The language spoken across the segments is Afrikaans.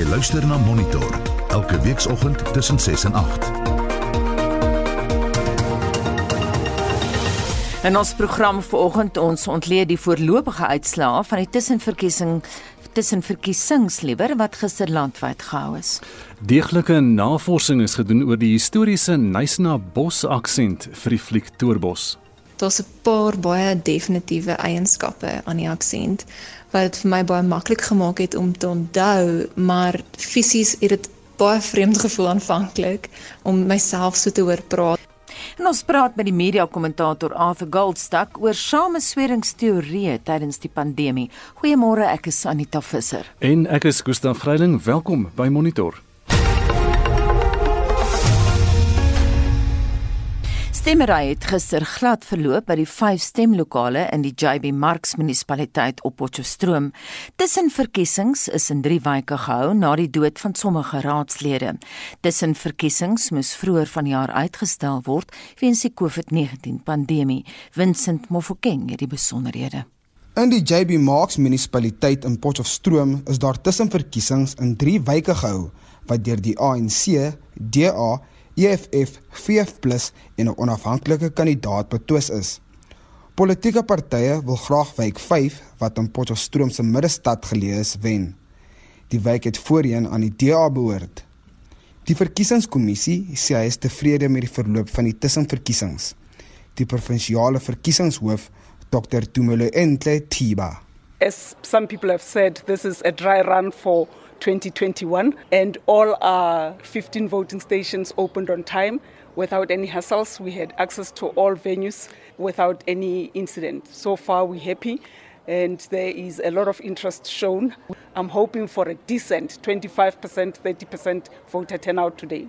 Jy luister na Monitor elke weekoggend tussen 6 en 8. In ons program vanoggend ons ontleed die voorlopige uitslae van die tussenverkiesing tussen verkiesings liewer wat gister landwyd gehou is. Deeglike navorsing is gedoen oor die historiese Nysna Bos aksent vir die fliek Toerbos. Daar's 'n paar baie definitiewe eienskappe aan die aksent wat dit vir my baie maklik gemaak het om te onthou, maar fisies het dit baie vreemd gevoel aanvanklik om myself so te hoor praat. En ons praat met die media kommentator Arthur Goldstuck oor samesweringsteorieë tydens die pandemie. Goeiemôre, ek is Anita Visser. En ek is Gustaf Greiling. Welkom by Monitor. Stemmery het gister glad verloop by die vyf stemlokale in die JB Marks munisipaliteit op Potchefstroom. Tussenverkiesings is in 3 weke gehou na die dood van sommige raadslede. Tussenverkiesings moes vroeër vanjaar uitgestel word weens die COVID-19 pandemie. Vincent Mofokeng het die besonderhede. In die JB Marks munisipaliteit in Potchefstroom is daar tussenverkiesings in 3 weke gehou wat deur die ANC, DA EFF, VF+ en 'n onafhanklike kandidaat betwis is. Politieke partye wil graag wijk 5 wat in Potchefstroom se middestad geleë is wen. Die wijk het voorheen aan die DA behoort. Die verkiesingskommissie sê hy is tevrede met die verloop van die tussenverkiesings. Die provinsiale verkiesingshoof, Dr. Tumelo Entle Tiba. As some people have said, this is a dry run for 2021, and all our 15 voting stations opened on time without any hassles. We had access to all venues without any incident. So far, we're happy, and there is a lot of interest shown. I'm hoping for a decent 25%, 30% voter turnout today.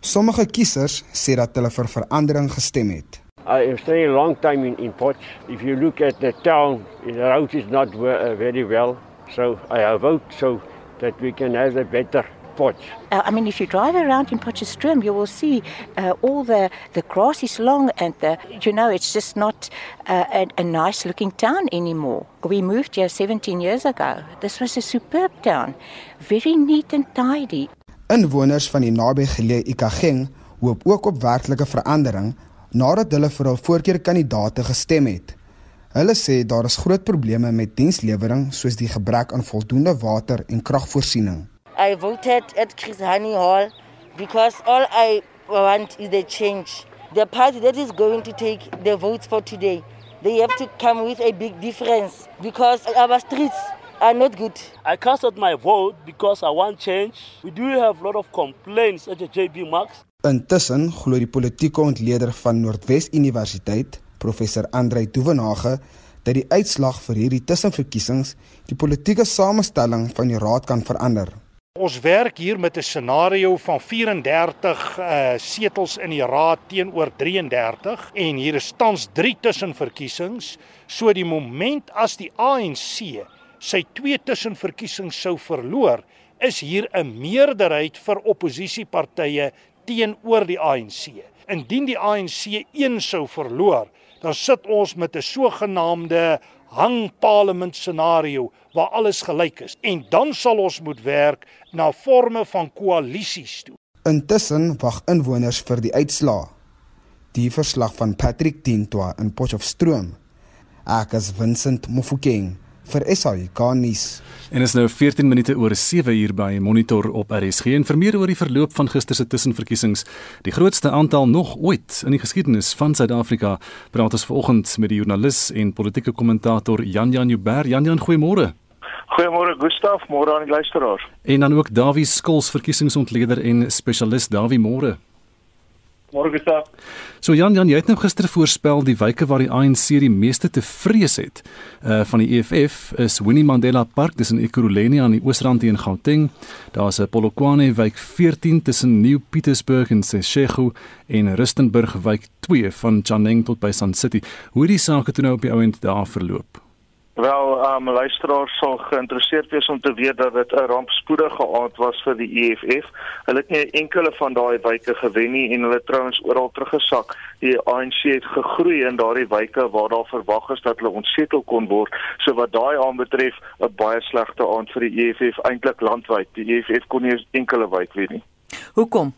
Sommige kiesers sê dat hulle vir verandering gestem het. I have stayed a long time in, in Potch. If you look at the town, the road is not uh, very well. So I have vote so that we can have a better Potch. Uh, I mean, if you drive around in Potchefstroom, you will see uh, all the, the grass is long and the, you know, it's just not uh, a, a nice looking town anymore. We moved here 17 years ago. This was a superb town, very neat and tidy. Inwoners van die nabygeleë Ikageng hoop ook op werklike verandering nadat hulle vir hul voorkeurkandidaate gestem het. Hulle sê daar is groot probleme met dienslewering soos die gebrek aan voldoende water en kragvoorsiening. I voted at Chris Hani Hall because all I want is the change. The party that is going to take the votes for today, they have to come with a big difference because our streets are not good. I casted my vote because I want change. We do have a lot of complaints at the JB Max. Intussen glo die politieke ontleder van Noordwes Universiteit, professor Andrei Duvenage dat die uitslag vir hierdie tussenverkiesings die politieke samestelling van die raad kan verander. Ons werk hier met 'n scenario van 34 uh setels in die raad teenoor 33 en hier is tans 3 tussenverkiesings. So die moment as die ANC sy twee tussenverkiesings sou verloor, is hier 'n meerderheid vir oppositiepartye teenoor die ANC. Indien die ANC een sou verloor, dan sit ons met 'n sogenaamde hang parlement scenario waar alles gelyk is en dan sal ons moet werk na forme van koalisies toe. Intussen wag inwoners vir die uitslaa. Die verslag van Patrick Tintoa in Potchefstroom. Ek is Vincent Mofokeng vir SAK nuus. En is nou 14 minute oor 7 uur by Monitor op RSG en vir meer oor die verloop van gister se tussenverkiesings, die grootste aantal nog ooit in die geskiedenis van Suid-Afrika, praat ons vanoggend met die joernalis en politieke kommentator Jan Jan Jubber. Jan Jan, goeiemôre. Goeiemôre Gustaf, môre aan die luisteraars. En dan ook Dawie Skols, verkiesingsontleder en spesialis Dawie môre. Môre Gustaf. So Jan Jan, jy het nou gister voorspel die wyke waar die ANC die meeste te vrees het uh van die EFF is Winnie Mandela Park in Ekurhuleni aan die oosrand teen Gauteng. Daar's 'n Polokwane wyk 14 tussen New Pietersburg en Seshego en Rustenburg wyk 2 van Chaneng tot by Sun City. Hoe die sake toe nou op die ouend daar verloop? Wel, um luisteraars sal geïnteresseerd wees om te weet dat dit 'n rampspoedige aand was vir die EFF. Hulle het nie enkele van daai wyke gewen nie en hulle trouens oral teruggesak. Die ANC het gegroei in daardie wyke waar daar verwag is dat hulle ontsetel kon word. So wat daai aanbetref, 'n baie slegte aand vir die EFF eintlik landwyd. Die EFF kon nie enkele wyk wen nie. Hoekom?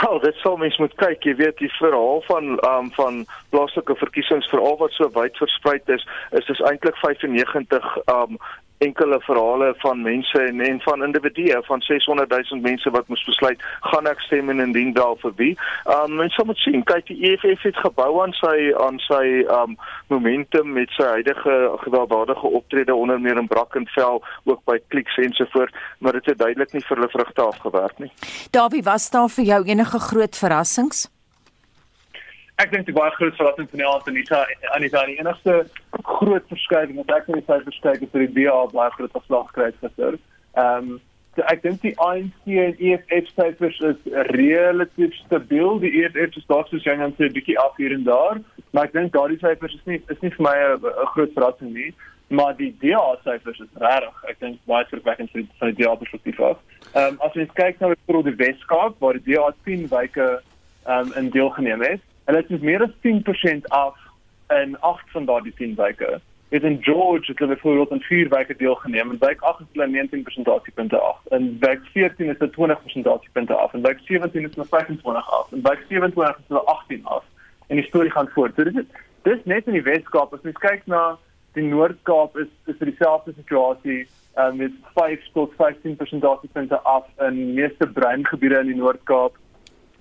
Wel, dit sal mens moet kyk, jy weet die verhaal van um van plaaslike verkiesings veral wat so wyd versprei is, is dis eintlik 95 um enkele verhale van mense en en van individue van 600 000 mense wat moes besluit gaan ek stem en indien wel vir wie. Um mense moet sien, kyk die EFF het gebou aan sy aan sy um momentum met sy huidige gewelddadige optrede onder meer in Brackenfell ook by Clicks ensovoort, maar dit het duidelik nie vir hulle vrugte afgewerk nie. Davie, was daar vir jou enige groot verrassings? Ek dink die baie groot verrassing van die aand Anita Anita die enigste groot verskywing wat ek net sou verskyk is dat die DA baie groot afslag het gister. Ehm um, so ek dink die ANC en EFF syfers is relatief stabiel. Die EFF is dalk soos jy net 'n bietjie af hier en daar, maar ek dink daardie syfers is nie is nie vir my 'n groot verrassing nie. Maar die DA syfers is regtig, ek dink baie skrikwekkend vir van die DA perspektief af. Ehm um, as jy kyk na nou die Weskaap waar die DA 10 wyke ehm um, in deelgeneem het, Hulle het meer as 10% af in 8 van daardie 10 wyke. Het in George het hulle byvoorbeeld in 4 wyke deelgeneem en wyk 8 het hulle 19 persentasiepunte af. In wyk 14 is dit 20 persentasiepunte af en wyk 17 is hulle 25 af en wyk 27 is hulle 18 af. En die storie gaan voort. So dit is dis net in die Weskaap as jy kyk na die Noord-Kaap is is dit dieselfde situasie um, met 5 tot 15 persentasiepunte af in meeste bruin gebiede in die Noord-Kaap.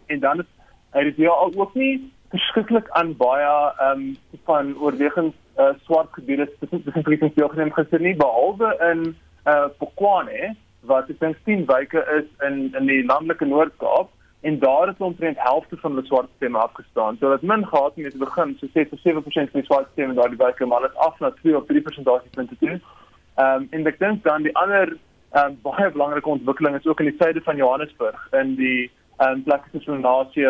En dan is hy het ja ook nie verskriklik aan baie ehm um, van oorwegend uh, swart gebiede spesifiek in Johannesburg gister nie behalwe in eh uh, Pokwane wat ek dink 10 wyke is in in die landelike Noord-Kaap en daar is omtrent helfte van die swart stemme afgestaan. So dat min gehad het om te begin, so sê vir 7% van die swart stemme daardie wyke maar dit af na 2 of 3% punte toe. Ehm um, en ek dink dan die ander ehm um, baie belangrike ontwikkeling is ook in die suide van Johannesburg in die ehm um, soos Nasie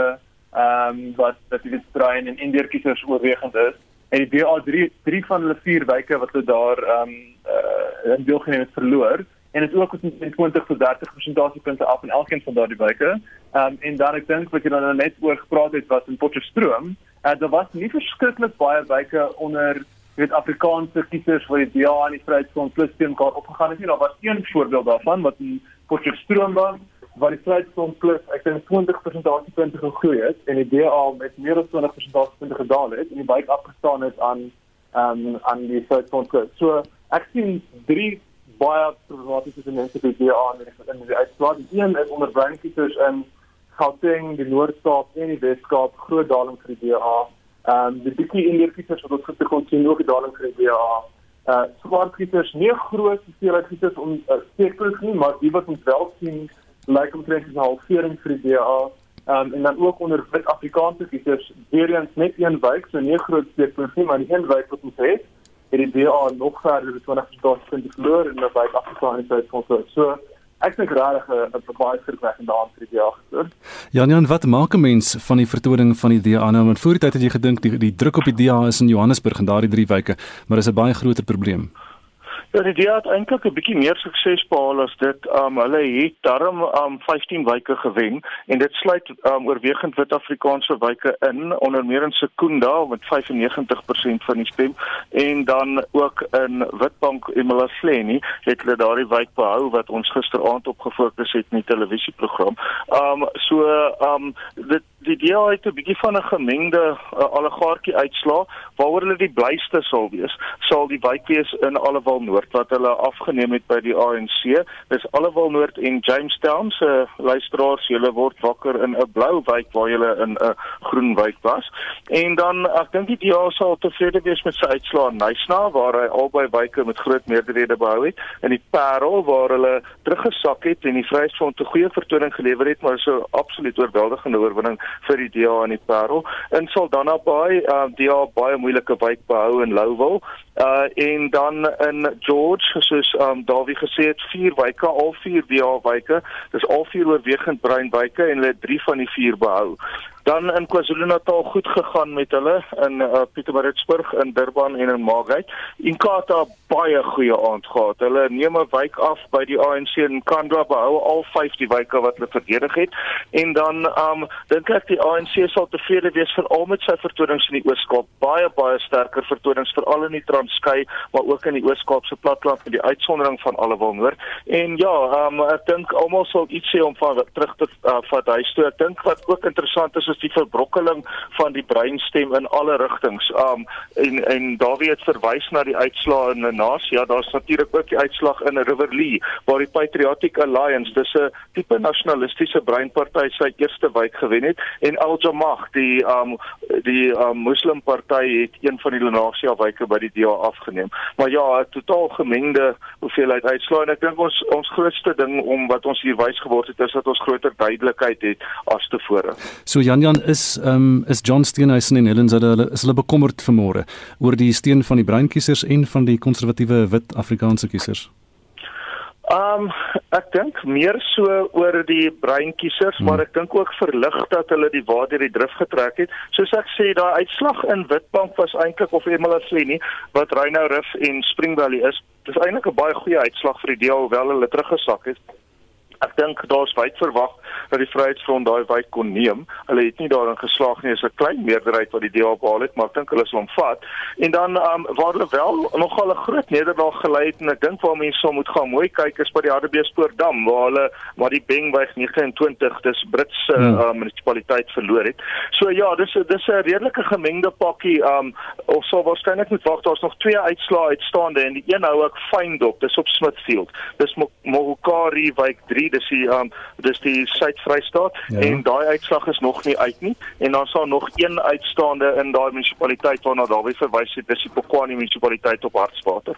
ehm um, wat dat dit drein en Indiër kiesers oorwegend is. En die DA 3 3 van hulle vier wyke wat hulle daar ehm um, uh, in deelgeneem het verloor en dit ook met 20 tot 30 persentasiepunte af in elkeen van daardie wyke. Ehm um, en dan ek dink wat jy dan nou net oor gepraat het wat in Potchefstroom, uh, daar was nie verskriklik baie wyke onder weet Afrikaanse kiesers wat die DA aan die Vryheidsfront plus teen mekaar opgegaan het nie. Daar was een voorbeeld daarvan wat in Potchefstroom was waar die Vryheidsfront plus ek dink 20% punte gegroei het en die DA met meer as 20% punte gedaal het en die byt afgestaan het aan um, aan die Vryheidsfront plus. So ek sien drie baie problematiese tendense by die DA in die in die uitslag. Die een is onder brandkieters in Gauteng, die Noord-Kaap en die Wes-Kaap groot daling vir die DA. Ehm um, die bietjie inderkieters wat ons gister kon sien ook daling vir die DA. Uh swart kieters nie groot hoeveelheid kieters om uh, steekpunt nie, maar die wat ons wel sien lyk omtrent as 'n halvering vir die DA. Um, en dan ook onder wit Afrikaanse kiesers, weer eens net een wijk, so nie groot steekpunt nie, maar die een wijk wat ons het, het die DA nog verder as 20% verloor en 'n wijk afgestaan in Suid-Afrika. So ek dink regtig 'n baie skrikwekkende aand vir die DA gesoor. Jan Jan, wat maak 'n mens van die vertoning van die DA nou? Want voor die tyd het jy gedink die, die druk op die DA is in Johannesburg en daardie drie wyke, maar dis 'n baie groter probleem. Ja, die DA het eintlik 'n bietjie meer sukses behaal as dit. Um hulle het darm um 15 wyke gewen en dit sluit um oorwegend wit-Afrikaanse wyke in onder meer in Sekunda met 95% van die stem en dan ook in Witbank en Malasleni het hulle daardie wyk behou wat ons gisteraand op gefokus het in die televisieprogram. Um so um dit die DA het 'n bietjie van 'n gemengde uh, allegaartjie uitslaa waaroor hulle die blyste sal wees sal die wijk wees in Allewal Noord wat hulle afgeneem het by die ANC dis Allewal Noord en Jamestown se uh, luisteraars julle word wakker in 'n blou wijk waar julle in 'n groen wijk was. En dan ek dink die DA sal tevrede wees met sy uitslaa in Nysna waar hy albei wyke met groot meerderhede behou het en die Parel waar hulle teruggesak het en die Vryheidsfront 'n goeie vertoning gelewer het maar so absoluut oorweldigende oorwinning vir die DA in die Parel. In Saldanha Bay, uh DA baie moeilike wijk behou in Lowville. Uh en dan in George, soos um Dawie gesê het, vier wyke, al vier DA wyke. Dis al vier oorwegend bruin wyke en hulle het drie van die vier behou. Dan in KwaZulu-Natal goed gegaan met hulle in uh, Pietermaritzburg, in Durban en in Margate. Inkatha baie goeie aand gehad. Hulle neem 'n wijk af by die ANC in Kandra behou al 5 die wyke wat hulle verdedig het en dan um dink ek die ANC sal tevrede wees veral met sy vertonings in die Oos-Kaap. Baie baie sterker vertonings veral in die Transkei, maar ook in die Oos-Kaapse platteland met die uitsondering van Allewil Noord. En ja, um ek dink almal sal iets sê om van terug te uh, vat huis toe. Ek dink wat ook interessant is is die verbrokkeling van die breinstem in alle rigtings. Um en en daar wie het verwys na die uitslae in Naas. Ja, daar's natuurlik ook die uitslag in Riverlea waar die Patriotic Alliance, dis 'n tipe nasionalistiese breinparty sy eerste wijk gewen het en Al Jamaah, die um die um, Moslimparty het een van die Lenasia wyke by die DA afgeneem. Maar ja, 'n totaal gemengde hoeveelheid uitslae en ek dink ons ons grootste ding om wat ons hier wys geword het is dat ons groter duidelikheid het as tevore. So Jan Jan is um is John Steenhuisen en Helen hulle is hulle bekommerd vanmôre oor die steen van die breinkiesers en van die konservatiewe wit Afrikaanse kiesers. Um ek dink meer so oor die breinkiesers, hmm. maar ek dink ook verlig dat hulle die water die drif getrek het. Soos ek sê, daai uitslag in Witbank was eintlik of Emela sê nie wat Rhino Riff en Spring Valley is. Dis eintlik 'n baie goeie uitslag vir die deel hoewel hulle teruggesak het. Ek dink daar's wyd verwag dat die Vryheidsfront daai wijk kon neem. Hulle het nie daarin geslaag nie. Dit is 'n klein meerderheid wat die DA behaal het, maar ek dink hulle sal omvat. En dan um, waar hulle wel nogal 'n groot nederlaag gelei het en ek dink waar mense sal moet gaan mooi kyk is by die Hartbeespoortdam waar hulle maar die Bengweg 29 dis Britse hmm. uh, munisipaliteit verloor het. So ja, dis dis 'n redelike gemengde pakkie. Um of sou waarskynlik moet wag daar's nog twee uitslae uitstaande en die een hou ek fyn dop. Dis op Smithfield. Dis Mohokari wijk 3. Dis die um dis die suid Vrystaat ja. en daai uitslag is nog nie uit nie en dan sal nog een uitstaande in daai munisipaliteit waarna Dawie verwys het, dis die Pokwani munisipaliteit op Hartswater.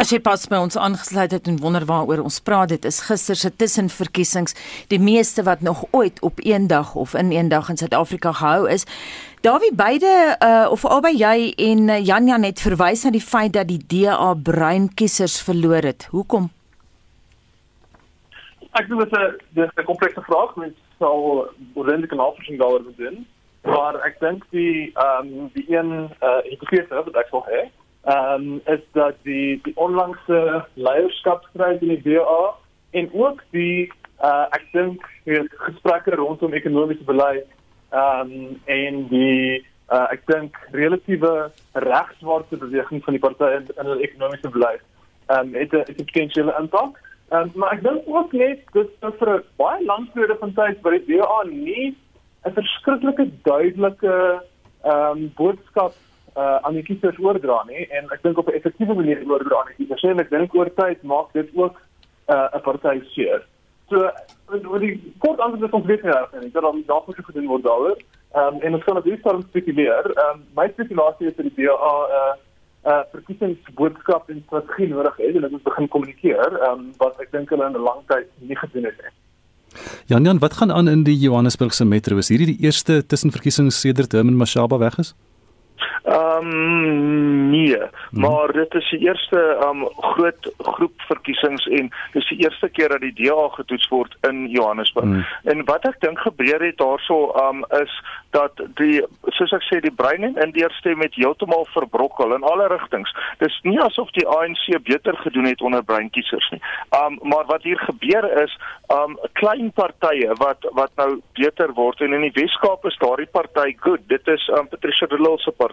As jy pas by ons aangesluit het en wonder waaroor ons praat, dit is gister se tussenverkiesings, die meeste wat nog ooit op een dag of in een dag in Suid-Afrika gehou is. Dawie beide uh, of albei jy en uh, Jan Jan het verwys na die feit dat die DA bruin kiesers verloor het. Hoekom? Ek dink dit is 'n komplekse vraag, mens sal ordentlike navorsing daaroor doen. Maar ek dink die ehm um, die een eh uh, hypothese wat ek sou hê, ehm um, is dat die die onlangse leierskapstryd in die DA en ook die eh uh, ek dink gesprekke rondom ekonomiese beleid ehm um, en die uh, ek dink relatiewe regswaartse beweging van die party in, in hulle ekonomiese beleid ehm um, het 'n potensiële impak. Um, maar ek dink ook net dis vir 'n baie lang periode van tyd waar die DA nie 'n verskriklike duidelike ehm um, boodskap uh, aan die kiesers oordra nie en ek dink op 'n effektiewe manier oordra aan die kiesers. En ek dink oor tyd maak dit ook uh, 'n uh, party seer. So wat die kort antwoord is ons weet nie reg nie. Dat dan daarvoor gedoen word daaroor. Ehm um, en ons kan natuurlik daarom spekuleer. Ehm um, my spekulasie is dat die DA uh, uh verkiesingsboodskap en strategie nodig het en dit moet begin kommunikeer um, wat ek dink hulle in 'n lang tyd nie gedoen het nie. Jan Jan, wat gaan aan in die Johannesburgse metro? Is hierdie die eerste tussenverkiesings sedert Herman Mashaba weg is? Ehm um, nee, hmm. maar dit is die eerste ehm um, groot groep verkiesings en dis die eerste keer dat die DA getoets word in Johannesburg. Hmm. En wat ek dink gebeur het daarso ehm um, is dat die soos ek sê die brein en indeerstem met heeltemal verbrokkel in alle rigtings. Dis nie asof die ANC beter gedoen het onder breinkiesers nie. Um maar wat hier gebeur is um klein partye wat wat nou beter word en in die Weskaap is daardie party goed. Dit is um Patricia de Lille se party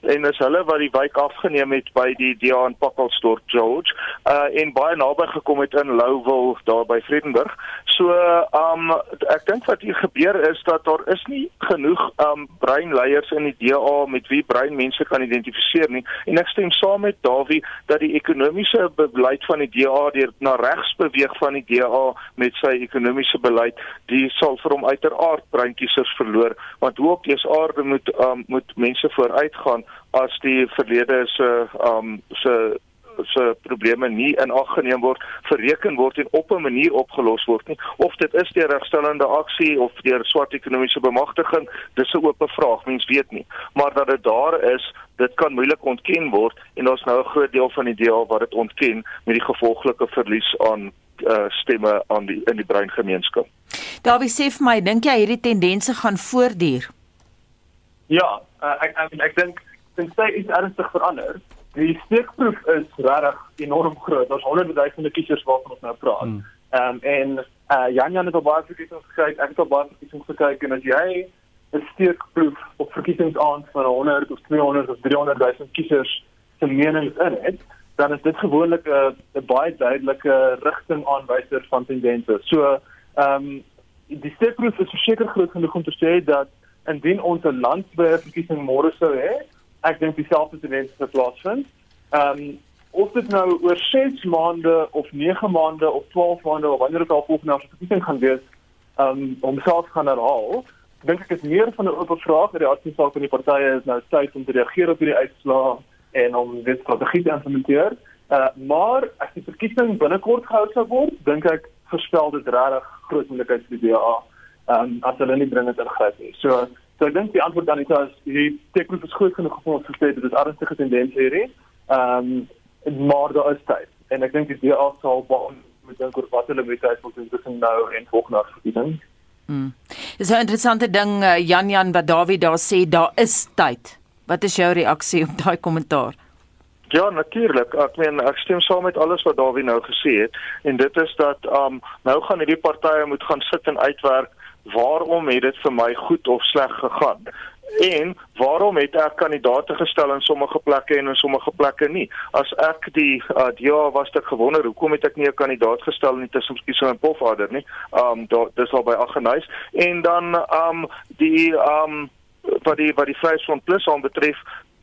en is hulle wat die wijk afgeneem het by die DA in Pakkelsdorp George uh en baie naby gekom het in Lowville daar by Vredenburg. So um ek dink wat hier gebeur is dat daar is nie genoeg um breinleiers in die DA met wie brein mense kan identifiseer nie en ek stem saam met Dawie dat die ekonomiese beleid van die DA deur na regs beweeg van die DA met sy ekonomiese beleid die sal vir hom uiteraard breinkiesers verloor want hoe op dese aarde moet um moet mense vooruitgaan as die verlede se um se se probleme nie in ag geneem word, verreken word en op 'n manier opgelos word nie. Of dit is deur regstellende aksie of deur swart ekonomiese bemagtiging, dis 'n oop vraag, mens weet nie. Maar dat dit daar is, dit kan moeilik ontken word en daar's nou 'n groot deel van die DA wat dit ontken met die gevolglike verlies aan uh, stemme aan die in die breingemeenskap. Dawie sê vir my, dink jy hierdie tendense gaan voortduur? Ja, uh, ek ek, ek dink tensy iets ernstig verander, die steekproef is regtig enorm groot. Daar's honderde duisende kiesers waarvan ons nou praat. Ehm hmm. um, en uh, Jan Jan het op baie verkiesings gekyk, ek het op baie verkiesings gekyk en as jy 'n steekproef op verkiesingsaand van 100 of 200 of 300 000 kiesers se menings in het, dan is dit gewoonlik 'n 'n baie duidelike rigtingaanwyser van tendense. So, ehm um, die steekproef is verseker groot genoeg om te sê dat indien ons 'n landbouverkiesing môre sou hê, ek dink dieselfde tendense sou plaasvind. Ehm um, of dit nou oor 6 maande of 9 maande of 12 maande of wanneer dit al volgende verkiesing gaan wees, ehm um, homself gaan herhaal dink ek is meer van 'n oop vraag oor die aksiesake van die partye is nou tyd om te reageer op hierdie uitslae en om dit strategie te implementeer. Uh maar as die verkiesing binnekort gehou sou word, dink ek voorspel dit regtig groot moontlikheid vir die DA um as hulle nie dringend ingryp nie. So so ek dink die antwoord dan is as die tekens is goed genoeg om te sê dit is ernstige tendens hierdie. Um maar daar is tyd en ek dink die DA sal baie met dink oor wat hulle moet uitvoer tussen nou en volgende verkiesing. Mm. Dis 'n interessante ding uh, Jan Jan wat Dawie daar sê daar is tyd. Wat is jou reaksie op daai kommentaar? Ja, natuurlik. Ek meen ek stem saam met alles wat Dawie nou gesê het en dit is dat um nou gaan hierdie partye moet gaan sit en uitwerk waarom het dit vir my goed of sleg gegaan? En waarom het ek kandidate gestel in sommige plekke en in sommige plekke nie? As ek die uh, ja was ek gewonder hoekom het ek nie 'n kandidaat gestel in die tussenskiesing in Pofadder nie? Um dis al by Aggenhuis en dan um die um wat die wat die Vryheidsfront Plus aan betref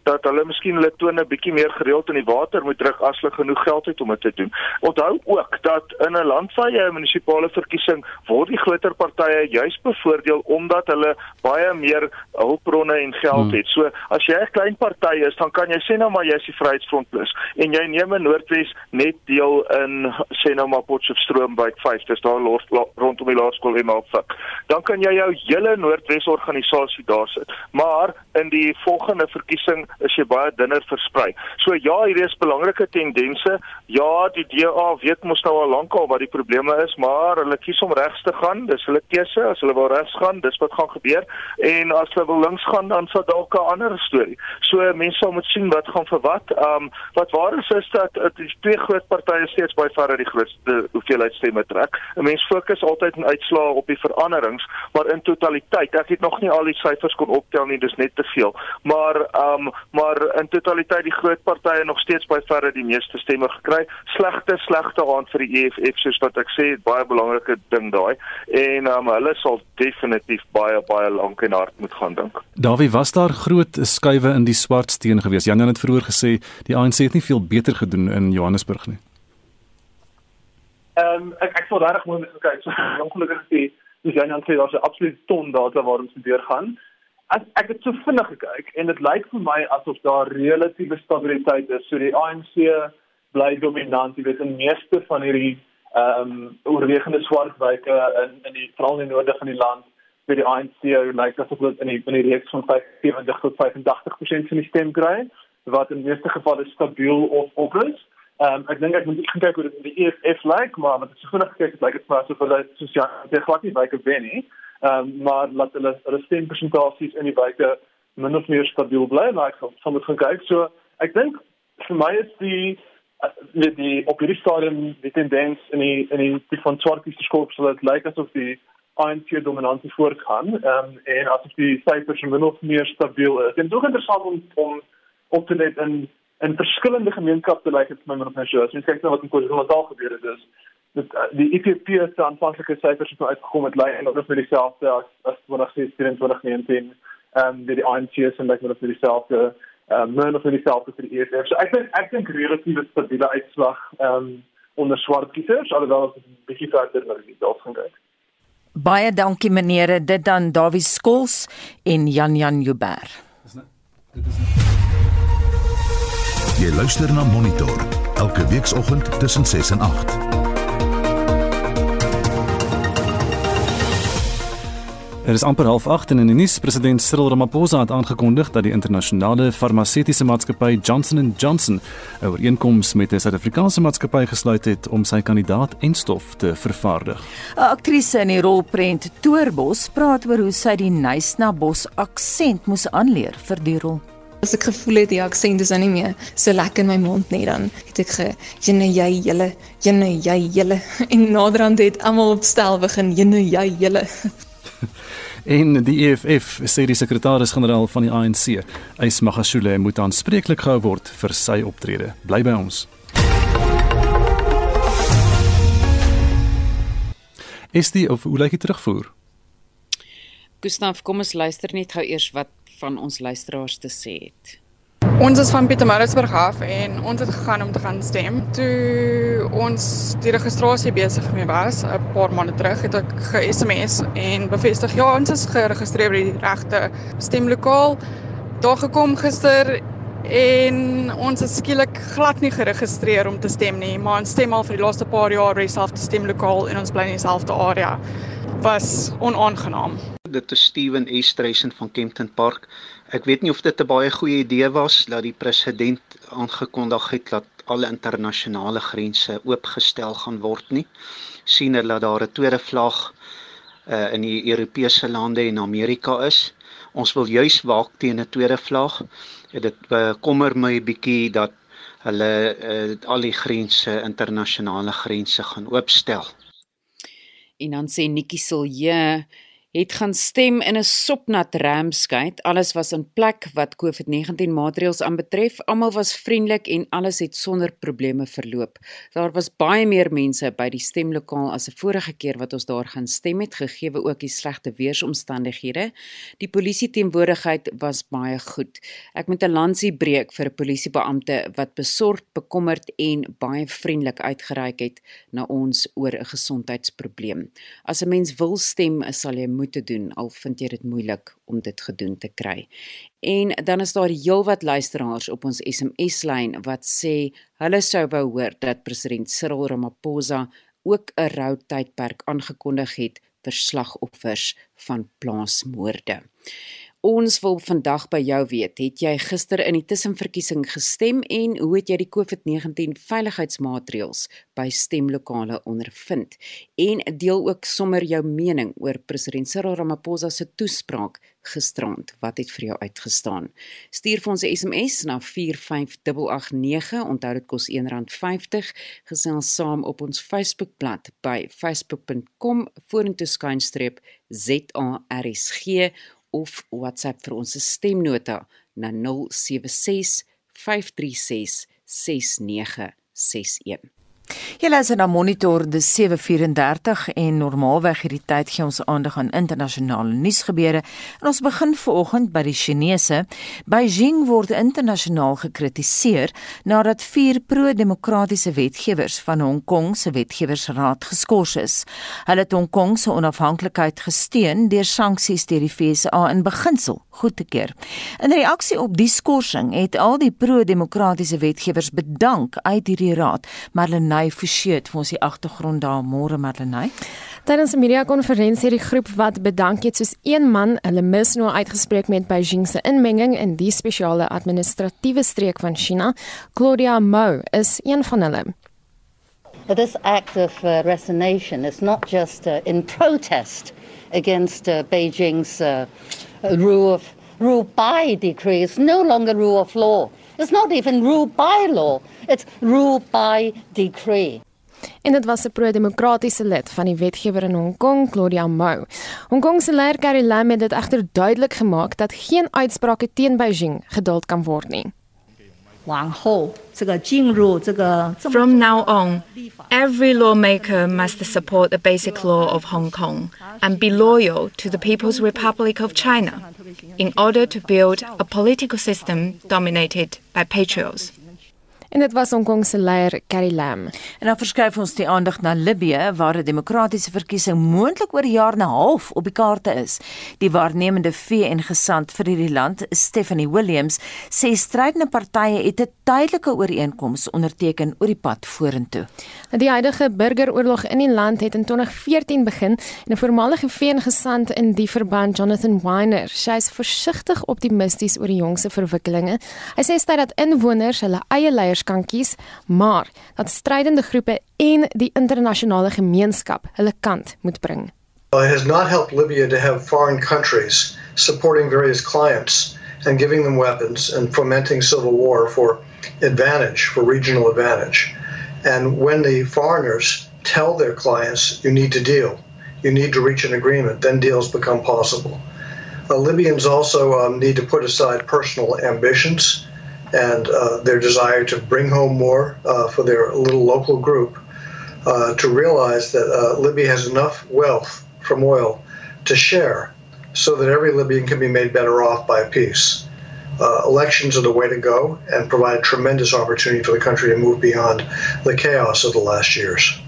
dat hulle miskien hulle tone bietjie meer gereeld in die water moet druk as hulle genoeg geld het om dit te doen. Onthou ook dat in 'n land waar jy 'n munisipale verkiesing word die groter partye juis bevoordeel omdat hulle baie meer hulpbronne en geld hmm. het. So as jy 'n klein party is, dan kan jy sê nou maar jy is die Vryheidsfront Plus en jy neem 'n Noordwes net deel in sê nou maar Potchefstroom by 5, dis daar los, lo, rondom die laerskool en Malfik. Dan kan jy jou hele Noordwes organisasie daar sit. Maar in die volgende verkiesing is jy baie dunner versprei. So ja, hier is belangrike tendense. Ja, die DA weet mos nou al lankal wat die probleme is, maar hulle kies om regs te gaan. Dis hulle keuse. As hulle wil regs gaan, dis wat gaan gebeur. En as hulle wil links gaan, dan sal dalk 'n ander storie. So mense moet sien wat gaan vir wat. Ehm um, wat waar is is dat die twee groot partye steeds baie ver uit die grootste hoeveelheid stemme trek. 'n Mens fokus altyd in uitslae op die veranderings, maar in totaliteit, ek het nog nie al die syfers kon optel nie, dis net te veel. Maar ehm um, maar in totaliteit die groot partye nog steeds by verre die meeste stemme gekry. Slegte slegte aand vir die EFF soos wat ek sê, baie belangrike ding daai. En um, hulle sal definitief baie baie lank en hard moet gaan dink. Dawie, was daar groot skuwe in die swart steen gewees? Jan het vroeër gesê die ANC het nie veel beter gedoen in Johannesburg nie. Ehm um, ek ek sou regtig moet kyk. So ongelukkig is die dis Jan Jan sê daar's 'n absolute ton data waarom se deur gaan as ek het so vinnig gekyk en dit lyk vir my asof daar relatiewe stabiliteit is. So die ANC bly dominant, jy weet in meeste van hierdie ehm um, oorwegende swart wyke in in die veral in die noorde van die land by die ANC lyk asof dit in die in die reeks van 75 tot 85% van die stem kry wat in meeste gevalle stabiel of op is. Ehm um, ek dink ek moet kyk hoe dit in die EFF lyk, maar met so vinnig gekyk het lyk dit vir asof hulle sosiale glad nie wyke wen nie. Ehm um, maar laat hulle hulle stempersentasies in die wyke min of meer stabiel bly, maar ek sal sommer gaan kyk. So ek dink vir my is die die, die op hierdie stadium die tendens in die in die, die van swartste skoop sal dit lyk asof die ANC dominansie voortgaan ehm um, en asof die syfers min of meer stabiel is. Dit is ook interessant om om op te let in in verskillende gemeenskappe lyk dit vir my of meer so. As jy kyk na wat in KwaZulu-Natal gebeur het, is dit uh, die IPP se aanvanklike syfers het nou uitgekom met lei en dit is vir dieselfde as as 2016 en 2019 ehm um, die ANC se lyk met vir dieselfde ehm um, meer of vir dieselfde vir die EFF. So ek dink ek dink relatief stabiele uitslag ehm um, onder swart kiesers alhoewel dit 'n bietjie verder na die dalk gaan kyk. Baie dankie meneere, dit dan Dawie Skols en Jan Jan Jouber. Jy luister na Monitor elke weekoggend tussen 6 en 8. Dit is amper 08:30 in die nuus. President Cyril Ramaphosa het aangekondig dat die internasionale farmaseutiese maatskappy Johnson & Johnson 'n ooreenkoms met 'n Suid-Afrikaanse maatskappy gesluit het om sy kandidaat-enstof te vervaardig. 'n Aktrise in die rolprent Toerbos praat oor hoe sy die Nysna Bos aksent moes aanleer vir die rol. As ek gevoel het die aksent is nou nie meer so lekker in my mond nie dan het ek ge jene jy julle jene jy julle en naderhand het almal op stel begin jene jy julle En die EFF sê die sekretaris-generaal van die ANC, Ys Magashule, moet aanspreeklik gehou word vir sy optrede. Bly by ons. Is dit of hoe lyk dit terugvoer? Gustaf, kom ons luister net gou eers wat van ons luisteraars te sê het. Ons is van Pietermaritzburg af en ons het gegaan om te gaan stem. Toe ons die registrasie besig mee was, 'n paar maande terug, het ek ge-SMS en bevestig ja, ons is geregistreer by die regte stemlokaal. Daar gekom gister en ons is skielik glad nie geregistreer om te stem nie, maar ons stem al vir die laaste paar jaar by dieselfde stemlokaal en ons bly in dieselfde area. Was onaangenaam. Dit is Steven Estreisen van Kempton Park. Ek weet nie of dit 'n baie goeie idee was dat die president aangekondig het dat alle internasionale grense oopgestel gaan word nie. sien hulle dat daar 'n tweede vlag uh, in die Europese lande en Amerika is. Ons wil juis waak teen 'n tweede vlag. Dit bekommer my bietjie dat hulle uh, al die grense internasionale grense gaan oopstel. En dan sê Nikki Silje het gaan stem in 'n sopnat ramskyt. Alles was in plek wat COVID-19 maatreëls aanbetref. Almal was vriendelik en alles het sonder probleme verloop. Daar was baie meer mense by die stemlokaal as 'n vorige keer wat ons daar gaan stem het, gegee ook die slegte weeromstandighede. Die polisie teenwoordigheid was baie goed. Ek moet 'n lansie breek vir 'n polisiebeampte wat besorgd, bekommerd en baie vriendelik uitgereik het na ons oor 'n gesondheidsprobleem. As 'n mens wil stem, sal jy moeite doen al vind jy dit moeilik om dit gedoen te kry. En dan is daar heelwat luisteraars op ons SMS-lyn wat sê hulle sou wou hoor dat president Cyril Ramaphosa ook 'n rou tydperk aangekondig het vir slagoffers van plaasmoorde. Ons wil vandag by jou weet, het jy gister in die tussenverkiesing gestem en hoe het jy die COVID-19 veiligheidsmaatreëls by stemlokale ondervind? En deel ook sommer jou mening oor president Cyril Ramaphosa se toespraak gisterand. Wat het vir jou uitgestaan? Stuur vir ons 'n SMS na 45889. Onthou dit kos R1.50. Gesels saam op ons Facebookblad by facebook.com vorentoe skynstreep ZARSG of WhatsApp vir ons stemnota na 076 536 6961. Jy luister na Monitor de 734 en normaalweg hierdie tyd gee ons aandag aan internasionale nuusgebeure. En ons begin vanoggend by die Chinese. Beijing word internasionaal gekritiseer nadat vier pro-demokratiese wetgewers van Hong Kong se wetgewersraad geskort is. Hulle het Hong Kong se onafhanklikheid gesteun deur sanksies deur die FSA in beginsel goed te keer. In reaksie op die skorsing het al die pro-demokratiese wetgewers bedank uit hierdie raad, maar hulle Marlenae Forsie het vir ons die agtergrond daar môre Marlenae. Tydens 'n media konferensie het die groep wat bedank het soos een man hulle misnoo uitgespreek met Beijing se inmenging in die spesiale administratiewe streek van China. Claudia Mou is een van hulle. This act of uh, resignation is not just uh, in protest against uh, Beijing's uh, rule of rule by decree. It's no longer rule of law. It's not even rule by law. It's rule by decree. En dit was 'n pro-demokratiese lid van die wetgewer in Hong Kong, Claudia Mou. Hong Kong se leier Carrie Lam het dit egter duidelik gemaak dat geen uitsprake teen Beijing geduld kan word nie. From now on, every lawmaker must support the basic law of Hong Kong and be loyal to the People's Republic of China in order to build a political system dominated by patriots. En dit was Hong Kong se leier Carrie Lam. En dan verskuif ons die aandag na Libië waar 'n demokratiese verkiesing moontlik oor 'n jaar en 'n half op die kaarte is. Die waarnemende VN-gesant vir hierdie land, Stephanie Williams, sê strydende partye het 'n tydelike ooreenkoms onderteken oor die pad vorentoe. Die huidige burgeroorlog in die land het in 2014 begin en 'n voormalige VN-gesant in die verband, Jonathan Weiner, sê hy is versigtig optimisties oor die jongse verwikkelinge. Hy sê styt dat inwoners hulle eie leiers kan kies, maar dat strydende groepe en die internasionale gemeenskap hulle kant moet bring. It has not helped Libya to have foreign countries supporting various clients and giving them weapons and fomenting civil war for advantage, for regional advantage. And when the foreigners tell their clients, you need to deal, you need to reach an agreement, then deals become possible. Uh, Libyans also um, need to put aside personal ambitions and uh, their desire to bring home more uh, for their little local group uh, to realize that Libya has enough wealth from oil to share so that every Libyan can be made better off by peace. Uh, elections are the way to go and provide a tremendous opportunity for the country to move beyond the chaos of the last years.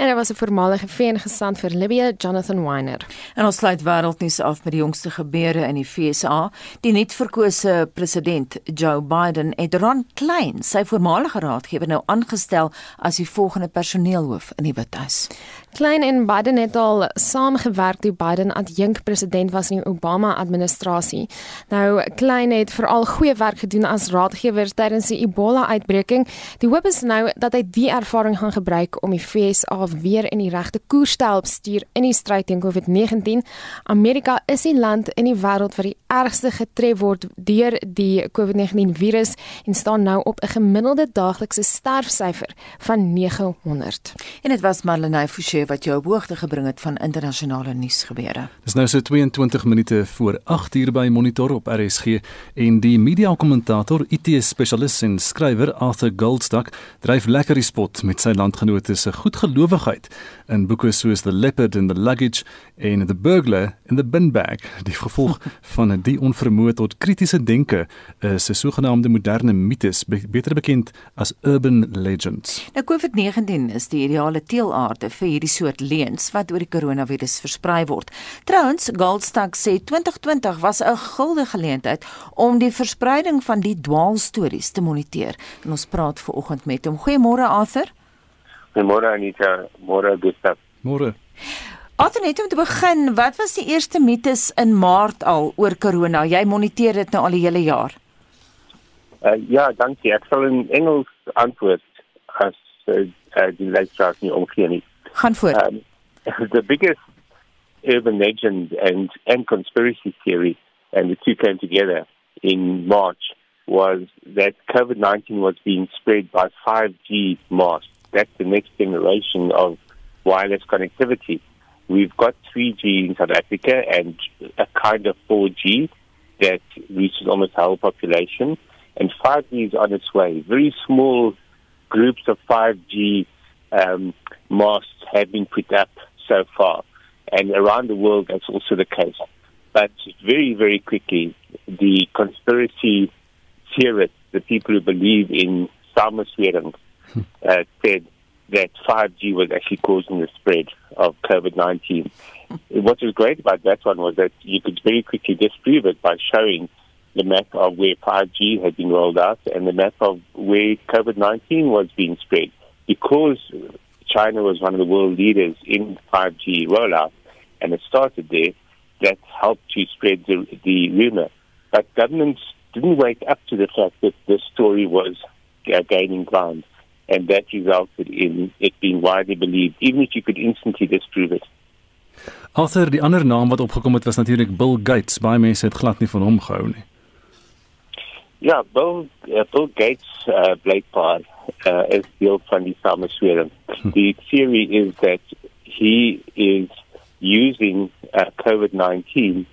En daar was 'n voormalige VN-gesant vir Libië, Jonathan Weiner. En ons sluit wêreldnuus af met die jongste gebeure in die FSA. Die nuutverkose president, Joe Biden, het Ron Klein, sy voormalige raadgewer, nou aangestel as die volgende personeelhoof in die Withuis. Klein en Biden het al saamgewerk toe Biden adjunk president was in die Obama administrasie. Nou Klein het veral goeie werk gedoen as raadgewer tydens die Ebola-uitbreking. Die hoop is nou dat hy die ervaring gaan gebruik om die FSA weer in die regte koers te help stuur in die stryd teen COVID-19. Amerika is die land in die wêreld wat die ergste getref word deur die COVID-19 virus en staan nou op 'n gemiddelde daaglikse sterfsyfer van 900. En dit was Marlenae Forsie wat jou op hoogte gebring het van internasionale nuusgebeure. Dis nou so 22 minute voor 8 uur by Monitor op RSG en die media kommentator, IT-spesialis en skrywer Arthur Goldstock dryf lekker die spot met sy landgenote se goedgelowigheid in boeke soos The Leopard and the Luggage en The Burglar in the Bin Bag. Die gevolg van die onvermoë tot kritiese denke is 'n sogenaamde moderne mites, beter bekend as urban legends. Nou COVID-19 is die ideale teelaarde vir hierdie soort leuns wat oor die koronavirus versprei word. Trouwens, Goldstock sê 2020 was 'n guldige geleentheid om die verspreiding van die dwaalstories te moniteer. En ons praat ver oggend met hom. Goeiemôre Arthur. Goeiemôre Anita, môre Gustav. Môre. Arthur, net om te begin, wat was die eerste mites in Maart al oor corona? Jy moniteer dit nou al die hele jaar. Uh, ja, dankie. Ek sal in Engels antwoord as uh, uh, die luisteraars nie omgee nie. Gaan voort. Um, the biggest urban legend and and conspiracy theory, and the two came together in March, was that COVID nineteen was being spread by five G masts. That's the next generation of wireless connectivity. We've got 3G in South Africa and a kind of 4G that reaches almost whole population. And 5G is on its way. Very small groups of 5G um, masts have been put up so far. And around the world, that's also the case. But very, very quickly, the conspiracy theorists, the people who believe in Samoswering, uh, said that 5G was actually causing the spread of COVID 19. what was great about that one was that you could very quickly disprove it by showing the map of where 5G had been rolled out and the map of where COVID 19 was being spread. Because China was one of the world leaders in 5G rollout and it started there, that helped to spread the, the rumor. But governments didn't wake up to the fact that this story was uh, gaining ground. And that resulted in it being widely believed, even if you could instantly disprove it. Arthur, die ander naam wat opgekom het was natuurlik Bill Gates. Baie mense het glad nie van hom gehou nie. Ja, Bill uh, Bill Gates uh, blykbaar uh, is deel van die sameswering. The theory is that he is using uh, COVID-19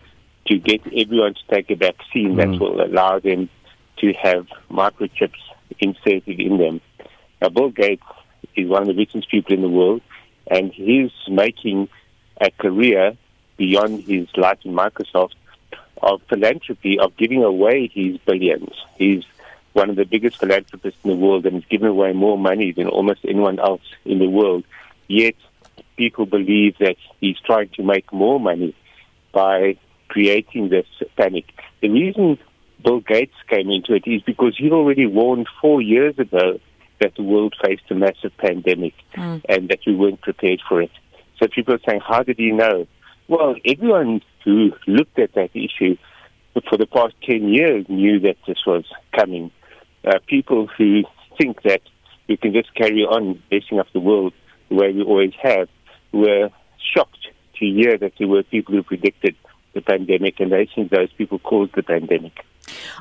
to get everyone to take a vaccine mm. that will allow them to have microchips inserted in them. Now, Bill Gates is one of the richest people in the world, and he's making a career beyond his life in Microsoft of philanthropy, of giving away his billions. He's one of the biggest philanthropists in the world and has given away more money than almost anyone else in the world. Yet people believe that he's trying to make more money by creating this panic. The reason Bill Gates came into it is because he already warned four years ago that the world faced a massive pandemic mm. and that we weren't prepared for it. So people are saying, how did he know? Well, everyone who looked at that issue for the past 10 years knew that this was coming. Uh, people who think that we can just carry on messing up the world the way we always have were shocked to hear that there were people who predicted the pandemic and they think those people caused the pandemic.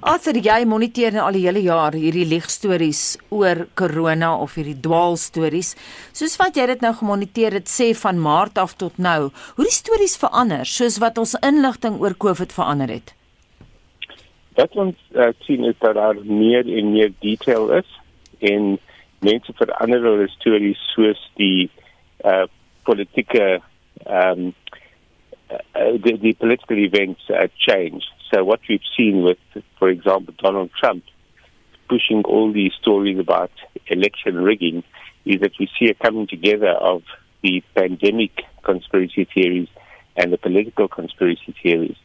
Arthur, jy moniteer nou al die hele jaar hierdie ligstories oor corona of hierdie dwaalstories. Soos wat jy dit nou gemoniteer het, sê van Maart af tot nou, hoe die stories verander soos wat ons inligting oor COVID verander het. Wat ons uh, sien is dat daar meer en meer detail is en mense verander hulle stories soos die uh, politieke um, uh, the, the political events uh, change. So what we've seen with, for example, Donald Trump pushing all these stories about election rigging is that we see a coming together of the pandemic conspiracy theories and the political conspiracy theories.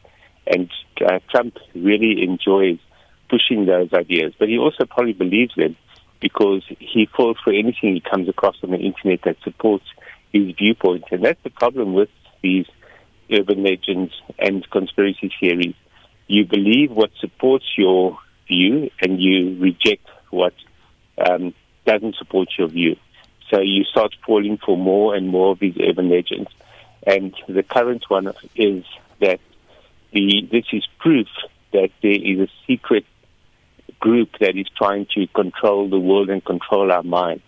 And uh, Trump really enjoys pushing those ideas, but he also probably believes them because he falls for anything he comes across on the internet that supports his viewpoint. And that's the problem with these urban legends and conspiracy theories you believe what supports your view and you reject what um, doesn't support your view. So you start falling for more and more of these urban legends. And the current one is that the, this is proof that there is a secret group that is trying to control the world and control our mind.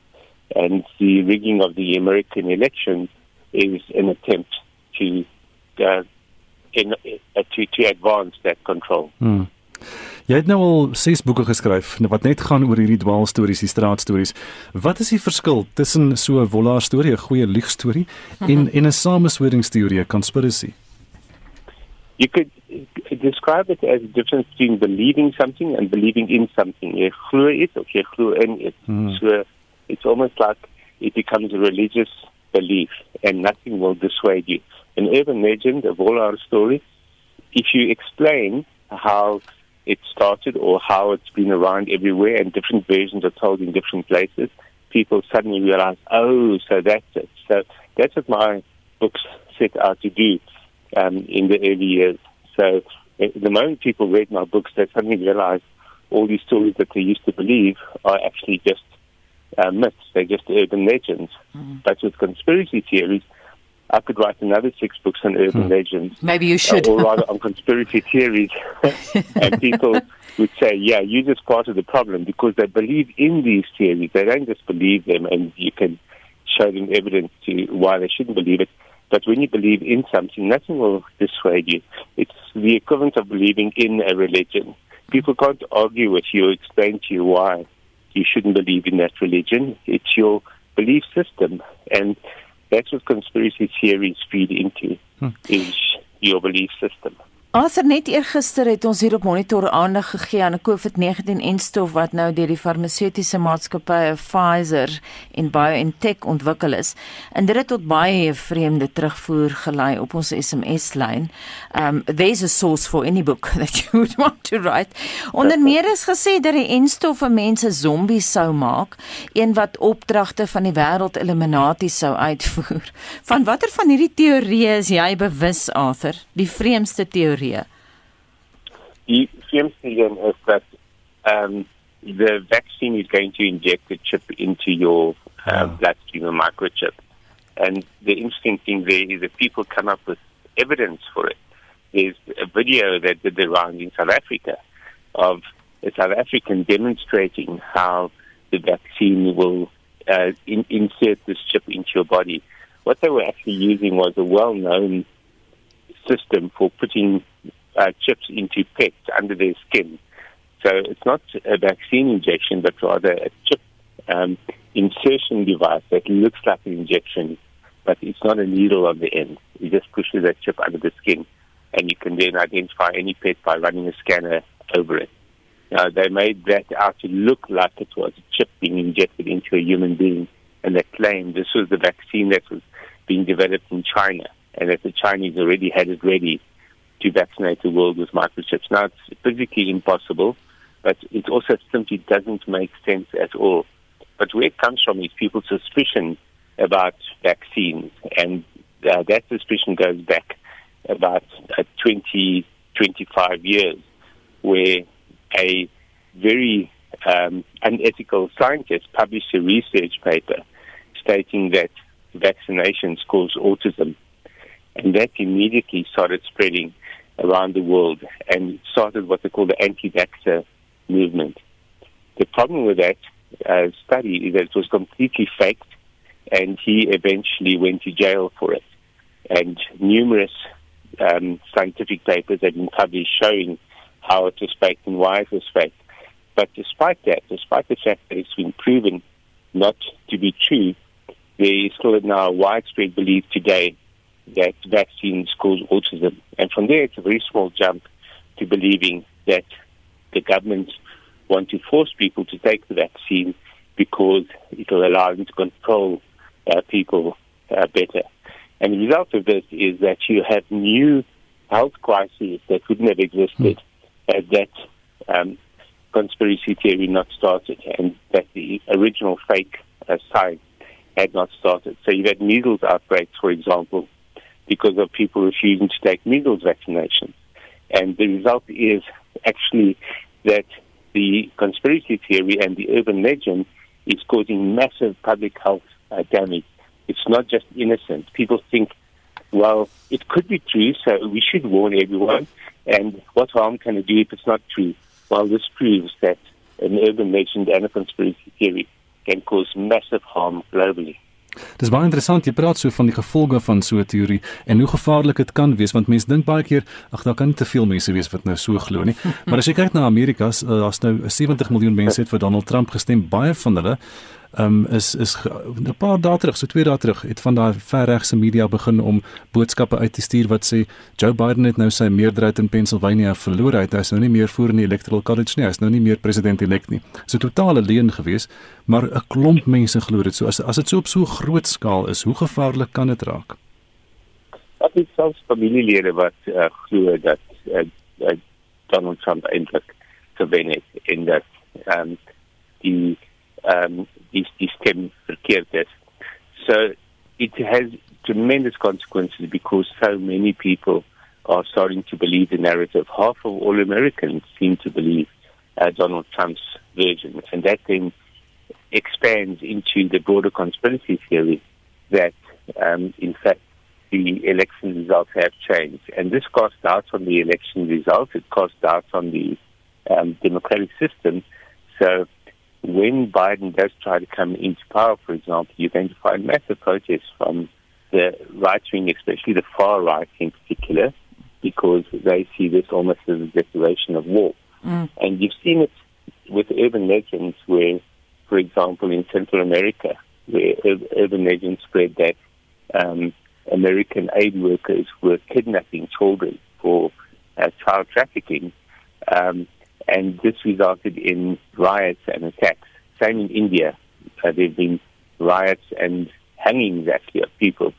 And the rigging of the American election is an attempt to uh, in uh, to to advance that control. Hmm. Jy het nou al 6 boeke geskryf wat net gaan oor hierdie dwaalstories, die straatstories. Wat is die verskil tussen so 'n wollaar storie, 'n goeie liegstorie mm -hmm. en en 'n samesweringsteorie, 'n conspiracy? You could describe it as a difference between believing something and believing in something. Jy glo iets of jy glo in iets. Mm. So it's almost like it becomes a religious belief and nothing will dissuade you. an urban legend, a our story, if you explain how it started or how it's been around everywhere and different versions are told in different places, people suddenly realize, oh, so that's it. So that's what my books set out to do um, in the early years. So eh, the moment people read my books, they suddenly realize all these stories that they used to believe are actually just uh, myths. They're just urban legends. Mm-hmm. But with conspiracy theories, I could write another six books on urban hmm. legends. Maybe you should. Uh, or rather on conspiracy theories. and people would say, yeah, you're just part of the problem because they believe in these theories. They don't just believe them and you can show them evidence to why they shouldn't believe it. But when you believe in something, nothing will dissuade you. It's the equivalent of believing in a religion. People can't argue with you or explain to you why you shouldn't believe in that religion. It's your belief system. And that's what conspiracy theories feed into hmm. is your belief system. Arthur net eergister het ons hier op monitor aandag gegee aan 'n COVID-19-enstof wat nou deur die farmaseutiese maatskappye Pfizer en BioNTech ontwikkel is. En dit het tot baie vreemde terugvoer gelei op ons SMS-lyn. Um there's a source for any book that you would want to write. Onder meer is gesê dat die enstof vir mense zombies sou maak, een wat opdragte van die wêreld Illuminati sou uitvoer. Van watter van hierdie teorieë is jy bewus, Arthur? Die vreemdste teorie Korea? The CMC is that um, the vaccine is going to inject a chip into your uh, oh. bloodstream, a microchip. And the interesting thing there is that people come up with evidence for it. There's a video that did the round in South Africa of a South African demonstrating how the vaccine will uh, in, insert this chip into your body. What they were actually using was a well-known system for putting uh, chips into pets under their skin. So it's not a vaccine injection, but rather a chip um, insertion device that looks like an injection, but it's not a needle on the end. You just push that chip under the skin, and you can then identify any pet by running a scanner over it. Uh, they made that out to look like it was a chip being injected into a human being, and they claimed this was the vaccine that was being developed in China, and that the Chinese already had it ready to vaccinate the world with microchips. Now, it's physically impossible, but it also simply doesn't make sense at all. But where it comes from is people's suspicion about vaccines, and uh, that suspicion goes back about uh, 20, 25 years, where a very um, unethical scientist published a research paper stating that vaccinations cause autism. And that immediately started spreading around the world and started what they call the anti-vaxxer movement. The problem with that uh, study is that it was completely faked and he eventually went to jail for it. And numerous um, scientific papers have been published showing how it was faked and why it was faked. But despite that, despite the fact that it's been proven not to be true, there is still now widespread belief today that vaccines cause autism. And from there, it's a very small jump to believing that the government want to force people to take the vaccine because it will allow them to control uh, people uh, better. And the result of this is that you have new health crises that wouldn't have existed mm. had that um, conspiracy theory not started and that the original fake uh, science had not started. So you've had measles outbreaks, for example, because of people refusing to take measles vaccinations. And the result is actually that the conspiracy theory and the urban legend is causing massive public health uh, damage. It's not just innocent. People think, well, it could be true, so we should warn everyone. And what harm can it do if it's not true? Well, this proves that an urban legend and a conspiracy theory can cause massive harm globally. Dis baie interessant jy praat so van die gevolge van so 'n teorie en hoe gevaarlik dit kan wees want mense dink baie keer ag daar kan nie te veel mense wees wat nou so glo nie. Maar as jy kyk na Amerika, uh, daar's nou 70 miljoen mense het vir Donald Trump gestem, baie van hulle um, is is 'n paar dae terug, so twee dae terug, het van daai verregse media begin om boodskappe uit te stuur wat sê Joe Biden het nou sy meerderheid in Pennsylvania verloor, hy is nou nie meer voor in die electoral college nie, hy is nou nie meer president-elek nie. So totale leuen gewees, maar 'n klomp mense glo dit. So as as dit so op so groot skaal is, hoe gevaarlik kan dit raak? Ek het selfs familielede wat uh, glo dat uh, Donald Trump eintlik gewen het en dat ehm um, die ehm um, die die stem verkeerd. So it has tremendous consequences because so many people are starting to believe the narrative. Half of all Americans seem to believe uh, Donald Trump's version, and that then expands into the broader conspiracy theory that, um, in fact, the election results have changed. And this casts doubts on the election results. It casts doubts on the um, democratic system. So when Biden does try to come into power, for example, you're going to find massive protests from the right wing, especially the far right in particular, because they see this almost as a declaration of war. Mm. And you've seen it with urban legends where, for example, in Central America, where urban legends spread that um, American aid workers were kidnapping children for uh, child trafficking. Um, and this resulted in riots and attacks. Same in India. Uh, there have been riots and hangings actually of people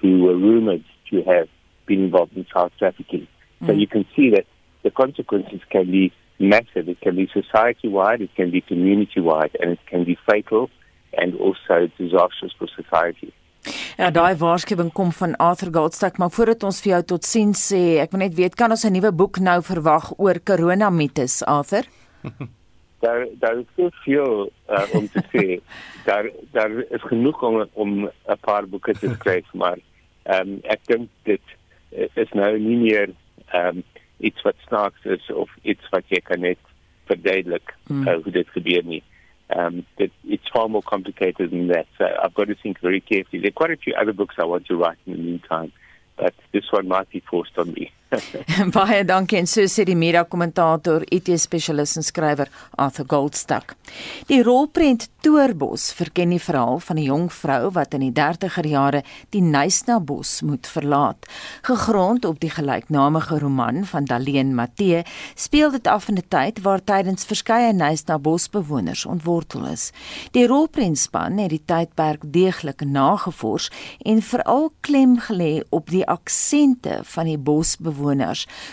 who were rumored to have been involved in child trafficking. Mm. So you can see that the consequences can be massive. It can be society wide, it can be community wide, and it can be fatal and also disastrous for society. Ja, daai waarskuwing kom van Arthur Goldstack, maar voordat ons vir jou totsiens sê, ek wil net weet kan ons 'n nuwe boek nou verwag oor corona mites, Arthur? daar daar is so veel uh, om te sê. daar daar is genoeg om om 'n paar boeke te skryf, maar ehm um, ek dink dit is nou nie meer ehm um, iets wat snaaks is of iets wat jy kan net verduidelik mm. uh, hoe dit gebeur nie um, it's far more complicated than that. So I've got to think very carefully. There are quite a few other books I want to write in the meantime, but this one might be forced on me. Baie dankie en so sê die media kommentator, IT spesialis en skrywer Arthur Goldstuck. Die rolprent Toerbos verken die verhaal van 'n jong vrou wat in die 30er jare die Nysna bos moet verlaat. Gegrond op die gelyknamige roman van Daleen Matthee, speel dit af in 'n tyd waar tydens verskeie Nysna bosbewoners ontwortel is. Die rolprentspan het die tydperk deeglik nagevors en veral klem gelê op die aksente van die bosbewoners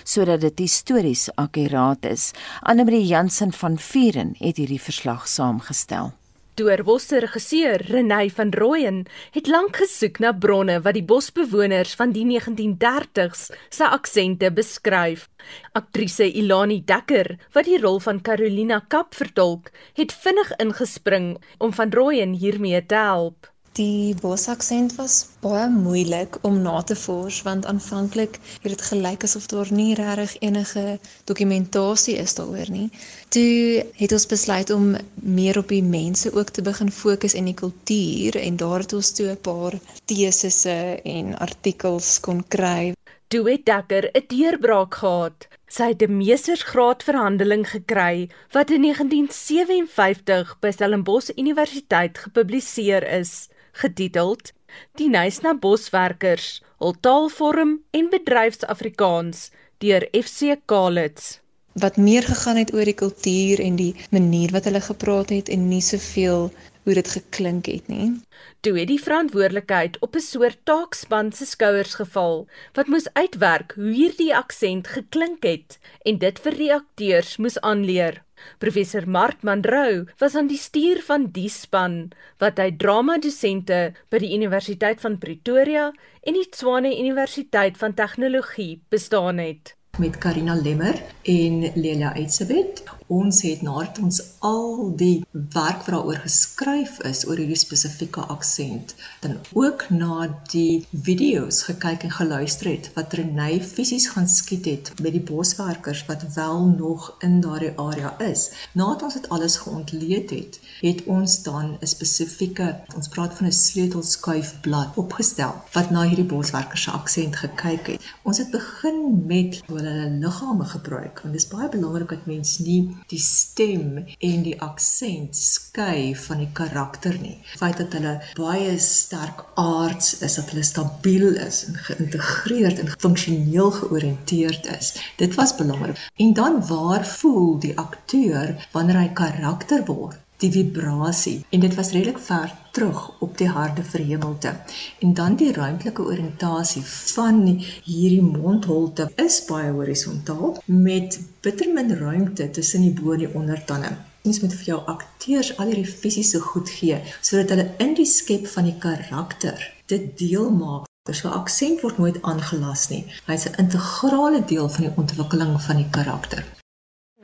sodat dit histories akkuraat is. Annelie Jansen van Vuren het hierdie verslag saamgestel. Doorbos se regisseur, Renay van Rooyen, het lank gesoek na bronne wat die bosbewoners van die 1930s se aksente beskryf. Aktrise Ilani Dekker, wat die rol van Carolina Kap vertolk, het vinnig ingespring om van Rooyen hiermee te help. Die bosaksent was baie moeilik om na te vors want aanvanklik het dit gelyk asof daar nie regtig enige dokumentasie is daaroor nie. Toe het ons besluit om meer op die mense ook te begin fokus en die kultuur en daar het ons toe 'n paar tesisse en artikels kon kry. Toe het Dekker 'n deurbraak gehad. Sy het 'n meestersgraad verhandeling gekry wat in 1957 by Stellenbosch Universiteit gepubliseer is getiteld Die Nysna Boswerkers, hul taalvorm en bedryfsafrikaans deur FC Kalitz wat meer gegaan het oor die kultuur en die manier wat hulle gepraat het en nie soveel hoe dit geklink het nie. Toe het die verantwoordelikheid op 'n soort taakspan se skouers geval wat moes uitwerk hoe hierdie aksent geklink het en dit vir die akteurs moes aanleer. Professor Mart Mandrou was aan die stuur van die span wat hy drama-dosente by die Universiteit van Pretoria en die Tshwane Universiteit van Tegnologie bestaan het met Karina Lemmer en Lelia Eitsebet. Ons het nadat ons al die werk waaroor geskryf is oor hierdie spesifieke aksent, dan ook na die video's gekyk en geluister het wat Renay fisies gaan skiet het met die boswerkers wat wel nog in daardie area is. Nadat ons dit alles geontleed het, het ons dan 'n spesifieke, ons praat van 'n sleutelskuifblad opgestel wat na hierdie boswerkers se aksent gekyk het. Ons het begin met hulle liggame gebruik want dit is baie belangrik dat mens nie die stem en die aksent skei van die karakter nie. Die feit dat hulle baie sterk aards is, dat hulle stabiel is en geïntegreerd en funksioneel georiënteerd is. Dit was belangrik. En dan waar voel die akteur wanneer hy karakter word? Die vibrasie en dit was redelik ver terug op die harde verhemelte. En dan die ruimtelike oriëntasie van hierdie mondholte is baie horisontaal met bitter min ruimte tussen die bo en die ondertande. Ons moet vir jou akteurs al hierdie fisiese goed gee sodat hulle in die skep van die karakter dit deel maak. So aksent word nooit aangelas nie. Hy's 'n integrale deel van die ontwikkeling van die karakter.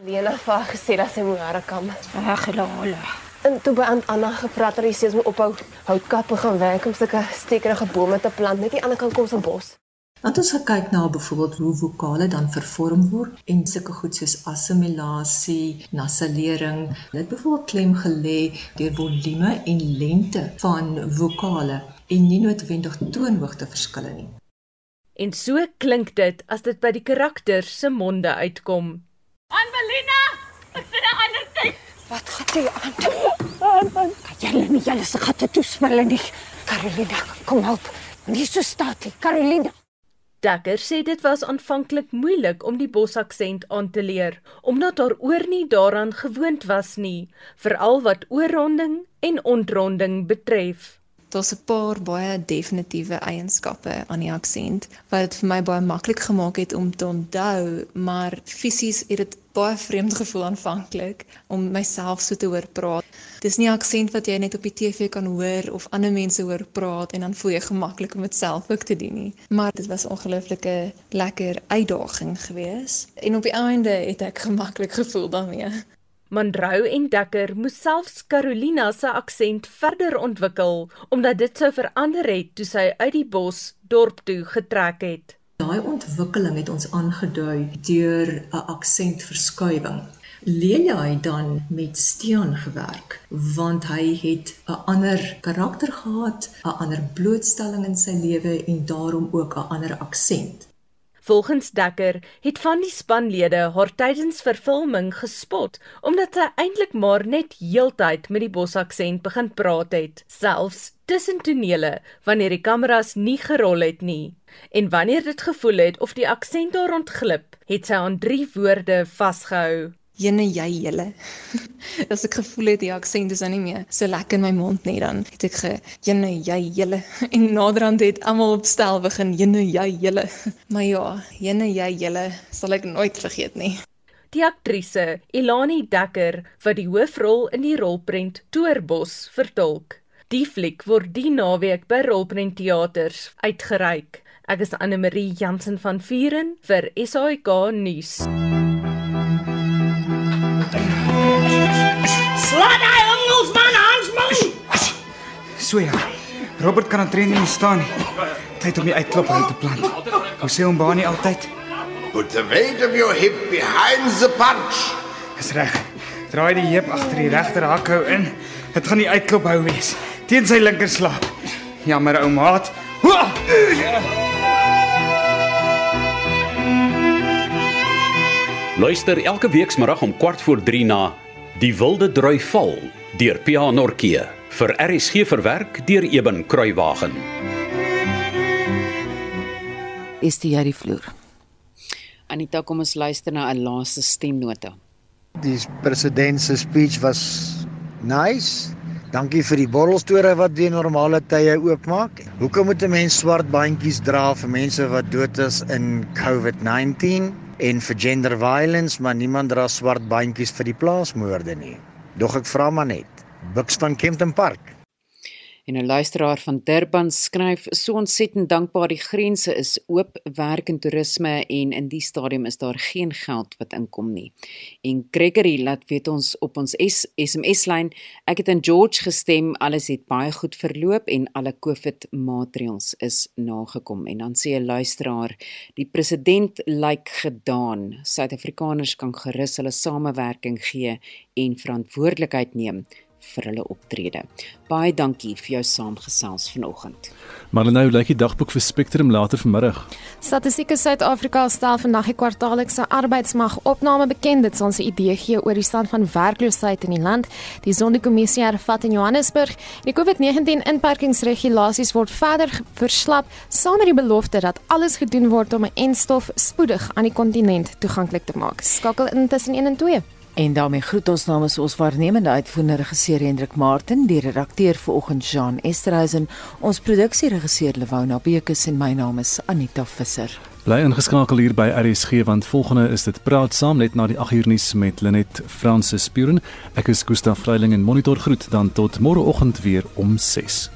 Lena het vir gesê dat sy moet haar kam. Ag, hulle. En toe by Anna gepraat dat sy sê sy moet ophou houtkappe gaan werk om sulke stekerige bome te plant net die ander kant kom se bos. Want ons gekyk na byvoorbeeld hoe vokale dan vervorm word en sulke goed soos assimilasie, nasalering. Dit het byvoorbeeld klem gelê deur volume en lengte van vokale en nie noodwendig toonhoogte verskille nie. En so klink dit as dit by die karakter se monde uitkom. Anvelina, ek sien 'n ander tyd. Wat gaan jy aan? Aan. Kan jy nie julle se gatte toespel nie? Carolina, kom help. Nie so staat nie, Carolina. Dekker sê dit was aanvanklik moeilik om die bosaksent aan te leer, omdat haar oor nie daaraan gewoond was nie, veral wat oorronding en ontronding betref. Daar's 'n paar baie definitiewe eienskappe aan die aksent wat dit vir my baie maklik gemaak het om te onthou, maar fisies het dit baie vreemd gevoel aanvanklik om myself so te hoor praat. Dis nie 'n aksent wat jy net op die TV kan hoor of ander mense hoor praat en dan voel jy gemaklik om dit self ook te doen nie. Maar dit was 'n ongelooflike lekker uitdaging geweest en op die einde het ek gemaklik gevoel daarmee. Monroe en Dekker moes selfs Carolina se aksent verder ontwikkel omdat dit sou verander het toe sy uit die bos dorp toe getrek het. Daai ontwikkeling het ons aangedui deur 'n aksentverskuiwing. Lelia het dan met Stean gewerk want hy het 'n ander karakter gehad, 'n ander blootstelling in sy lewe en daarom ook 'n ander aksent. Volgens Dekker het van die spanlede haar tydens vervilming gespot omdat sy eintlik maar net heeltyd met die bosaksent begin praat het, selfs tussen tonele wanneer die kameras nie gerol het nie. En wanneer dit gevoel het of die aksent haar ontglip, het sy aan drie woorde vasgehou. Jene jy julle. As ek gevoel het die aksent is nou nie meer so lekker in my mond nie, dan het ek ge jene jy julle en naderhand het almal op stel begin jene jy julle. Maar ja, jene jy julle sal ek nooit vergeet nie. Die aktrise Elani Dekker wat die hoofrol in die rolprent Toerbos vertolk. Die fliek word die naweek by Rolprent Teaters uitgereik. Ek is Anne Marie Jansen van Vuren vir SAK nuus. Slaan hy ons man Hans man. So ja. Robert kan aantree nie staan nie. Tyd om die uitklop uit te plant. Hoe sê hom Bani altyd? Put the weight of your hip behind the punch. Dis reg. Draai die heup agter die regter hakhou in. Dit gaan die uitklop hou wees. Teen sy linker slaap. Jammer ou maat. Hoa! Luister elke weekmiddag om kwart voor 3 na Die Wilde Drui Val deur Pia Nortjee vir RSG verwerk deur Eben Kruiwagen. Is dit hierdie vloer? Anita, kom ons luister na 'n laaste stemnota. Die president se speech was nice. Dankie vir die borrelstore wat die normale tye oopmaak. Hoekom moet 'n mens swart bandjies dra vir mense wat dood is in COVID-19? En vir gender violence, maar niemand dra swart bandjies vir die plaasmoorde nie. Dog ek vra maar net. Buks van Kempton Park. En 'n luisteraar van Durban skryf: "So ontsettend dankbaar die grense is oop, werk en toerisme en in die stadium is daar geen geld wat inkom nie." En Gregory laat weet ons op ons SMS-lyn: "Ek het in George gestem, alles het baie goed verloop en alle COVID-maatreëls is nagekom." En dan sê 'n luisteraar: "Die president lyk gedaan. Suid-Afrikaners kan gerus hulle samewerking gee en verantwoordelikheid neem." Vir hulle optrede. Baie dankie vir jou saamgesels vanoggend. Maar nou lyk die dagboek vir Spectrum later vanmiddag. Statistiek Suid-Afrika stel vandag die kwartaallikse arbeidsmag opname bekend. Dit sal 'n idee gee oor die stand van werkloosheid in die land. Die Sonderkommissie hervat in Johannesburg. Die COVID-19 inperkingsregulasies word verder verslap saam met die belofte dat alles gedoen word om 'n enstof spoedig aan die kontinent toeganklik te maak. Skakel in tussen 1 en 2. En daarmee groet ons namens ons waarnemende uitvoerende regisseur Hendrik Martin, die redakteur vir oggend Jean Esterhuizen, ons produksieregisseur Lewona Bekes en my naam is Anita Visser. Bly ingeskakel hier by RSG want volgende is dit praat saam net na die 8 uur nuus met Lenet Fransis Spuren. Ek is Gustaf Vreiling en monitor groet dan tot môreoggend weer om 6.